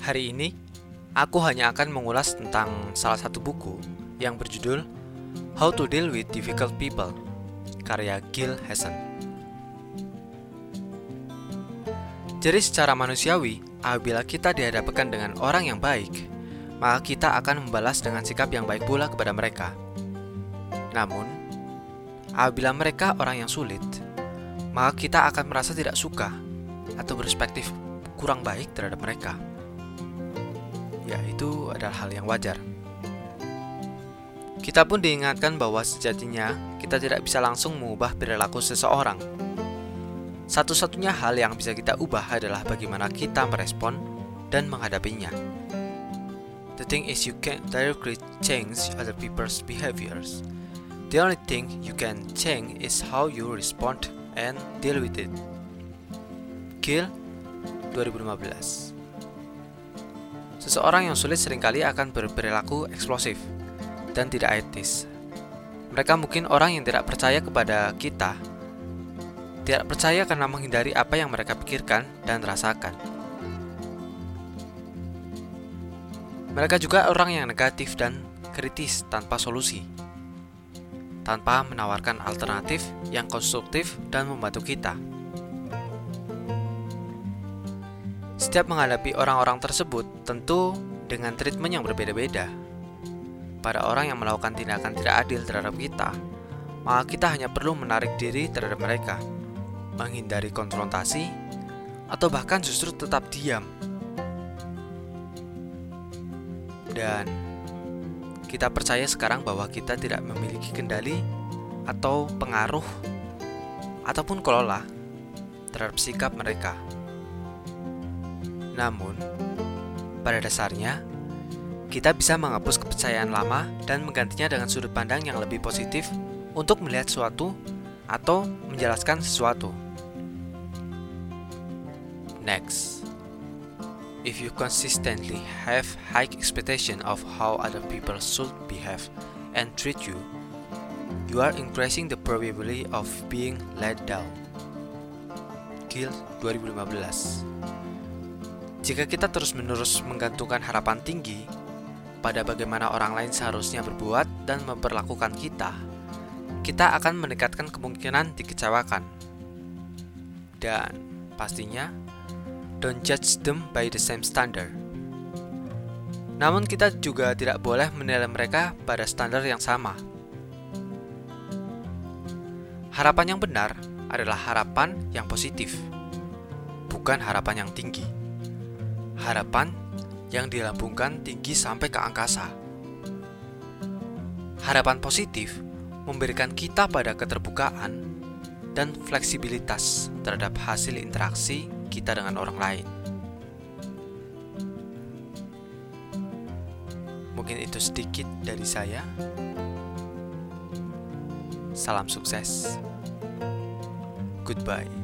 Hari ini, aku hanya akan mengulas tentang salah satu buku yang berjudul How to Deal with Difficult People, karya Gil Hassan. Jadi secara manusiawi, apabila kita dihadapkan dengan orang yang baik, maka kita akan membalas dengan sikap yang baik pula kepada mereka. Namun, apabila mereka orang yang sulit, maka kita akan merasa tidak suka atau berspektif kurang baik terhadap mereka ya itu adalah hal yang wajar. Kita pun diingatkan bahwa sejatinya kita tidak bisa langsung mengubah perilaku seseorang. Satu-satunya hal yang bisa kita ubah adalah bagaimana kita merespon dan menghadapinya. The thing is you can't directly change other people's behaviors. The only thing you can change is how you respond and deal with it. Kill 2015 Seseorang yang sulit sering kali akan berperilaku eksplosif dan tidak etis. Mereka mungkin orang yang tidak percaya kepada kita, tidak percaya karena menghindari apa yang mereka pikirkan dan rasakan. Mereka juga orang yang negatif dan kritis tanpa solusi, tanpa menawarkan alternatif yang konstruktif dan membantu kita. Setiap menghadapi orang-orang tersebut, tentu dengan treatment yang berbeda-beda. Pada orang yang melakukan tindakan tidak adil terhadap kita, maka kita hanya perlu menarik diri terhadap mereka, menghindari konfrontasi, atau bahkan justru tetap diam. Dan kita percaya sekarang bahwa kita tidak memiliki kendali atau pengaruh ataupun kelola terhadap sikap mereka. Namun, pada dasarnya, kita bisa menghapus kepercayaan lama dan menggantinya dengan sudut pandang yang lebih positif untuk melihat sesuatu atau menjelaskan sesuatu. Next, if you consistently have high expectation of how other people should behave and treat you, you are increasing the probability of being let down. Kill 2015 jika kita terus-menerus menggantungkan harapan tinggi pada bagaimana orang lain seharusnya berbuat dan memperlakukan kita, kita akan meningkatkan kemungkinan dikecewakan. Dan pastinya, don't judge them by the same standard. Namun kita juga tidak boleh menilai mereka pada standar yang sama. Harapan yang benar adalah harapan yang positif, bukan harapan yang tinggi harapan yang dilambungkan tinggi sampai ke angkasa. Harapan positif memberikan kita pada keterbukaan dan fleksibilitas terhadap hasil interaksi kita dengan orang lain. Mungkin itu sedikit dari saya. Salam sukses. Goodbye.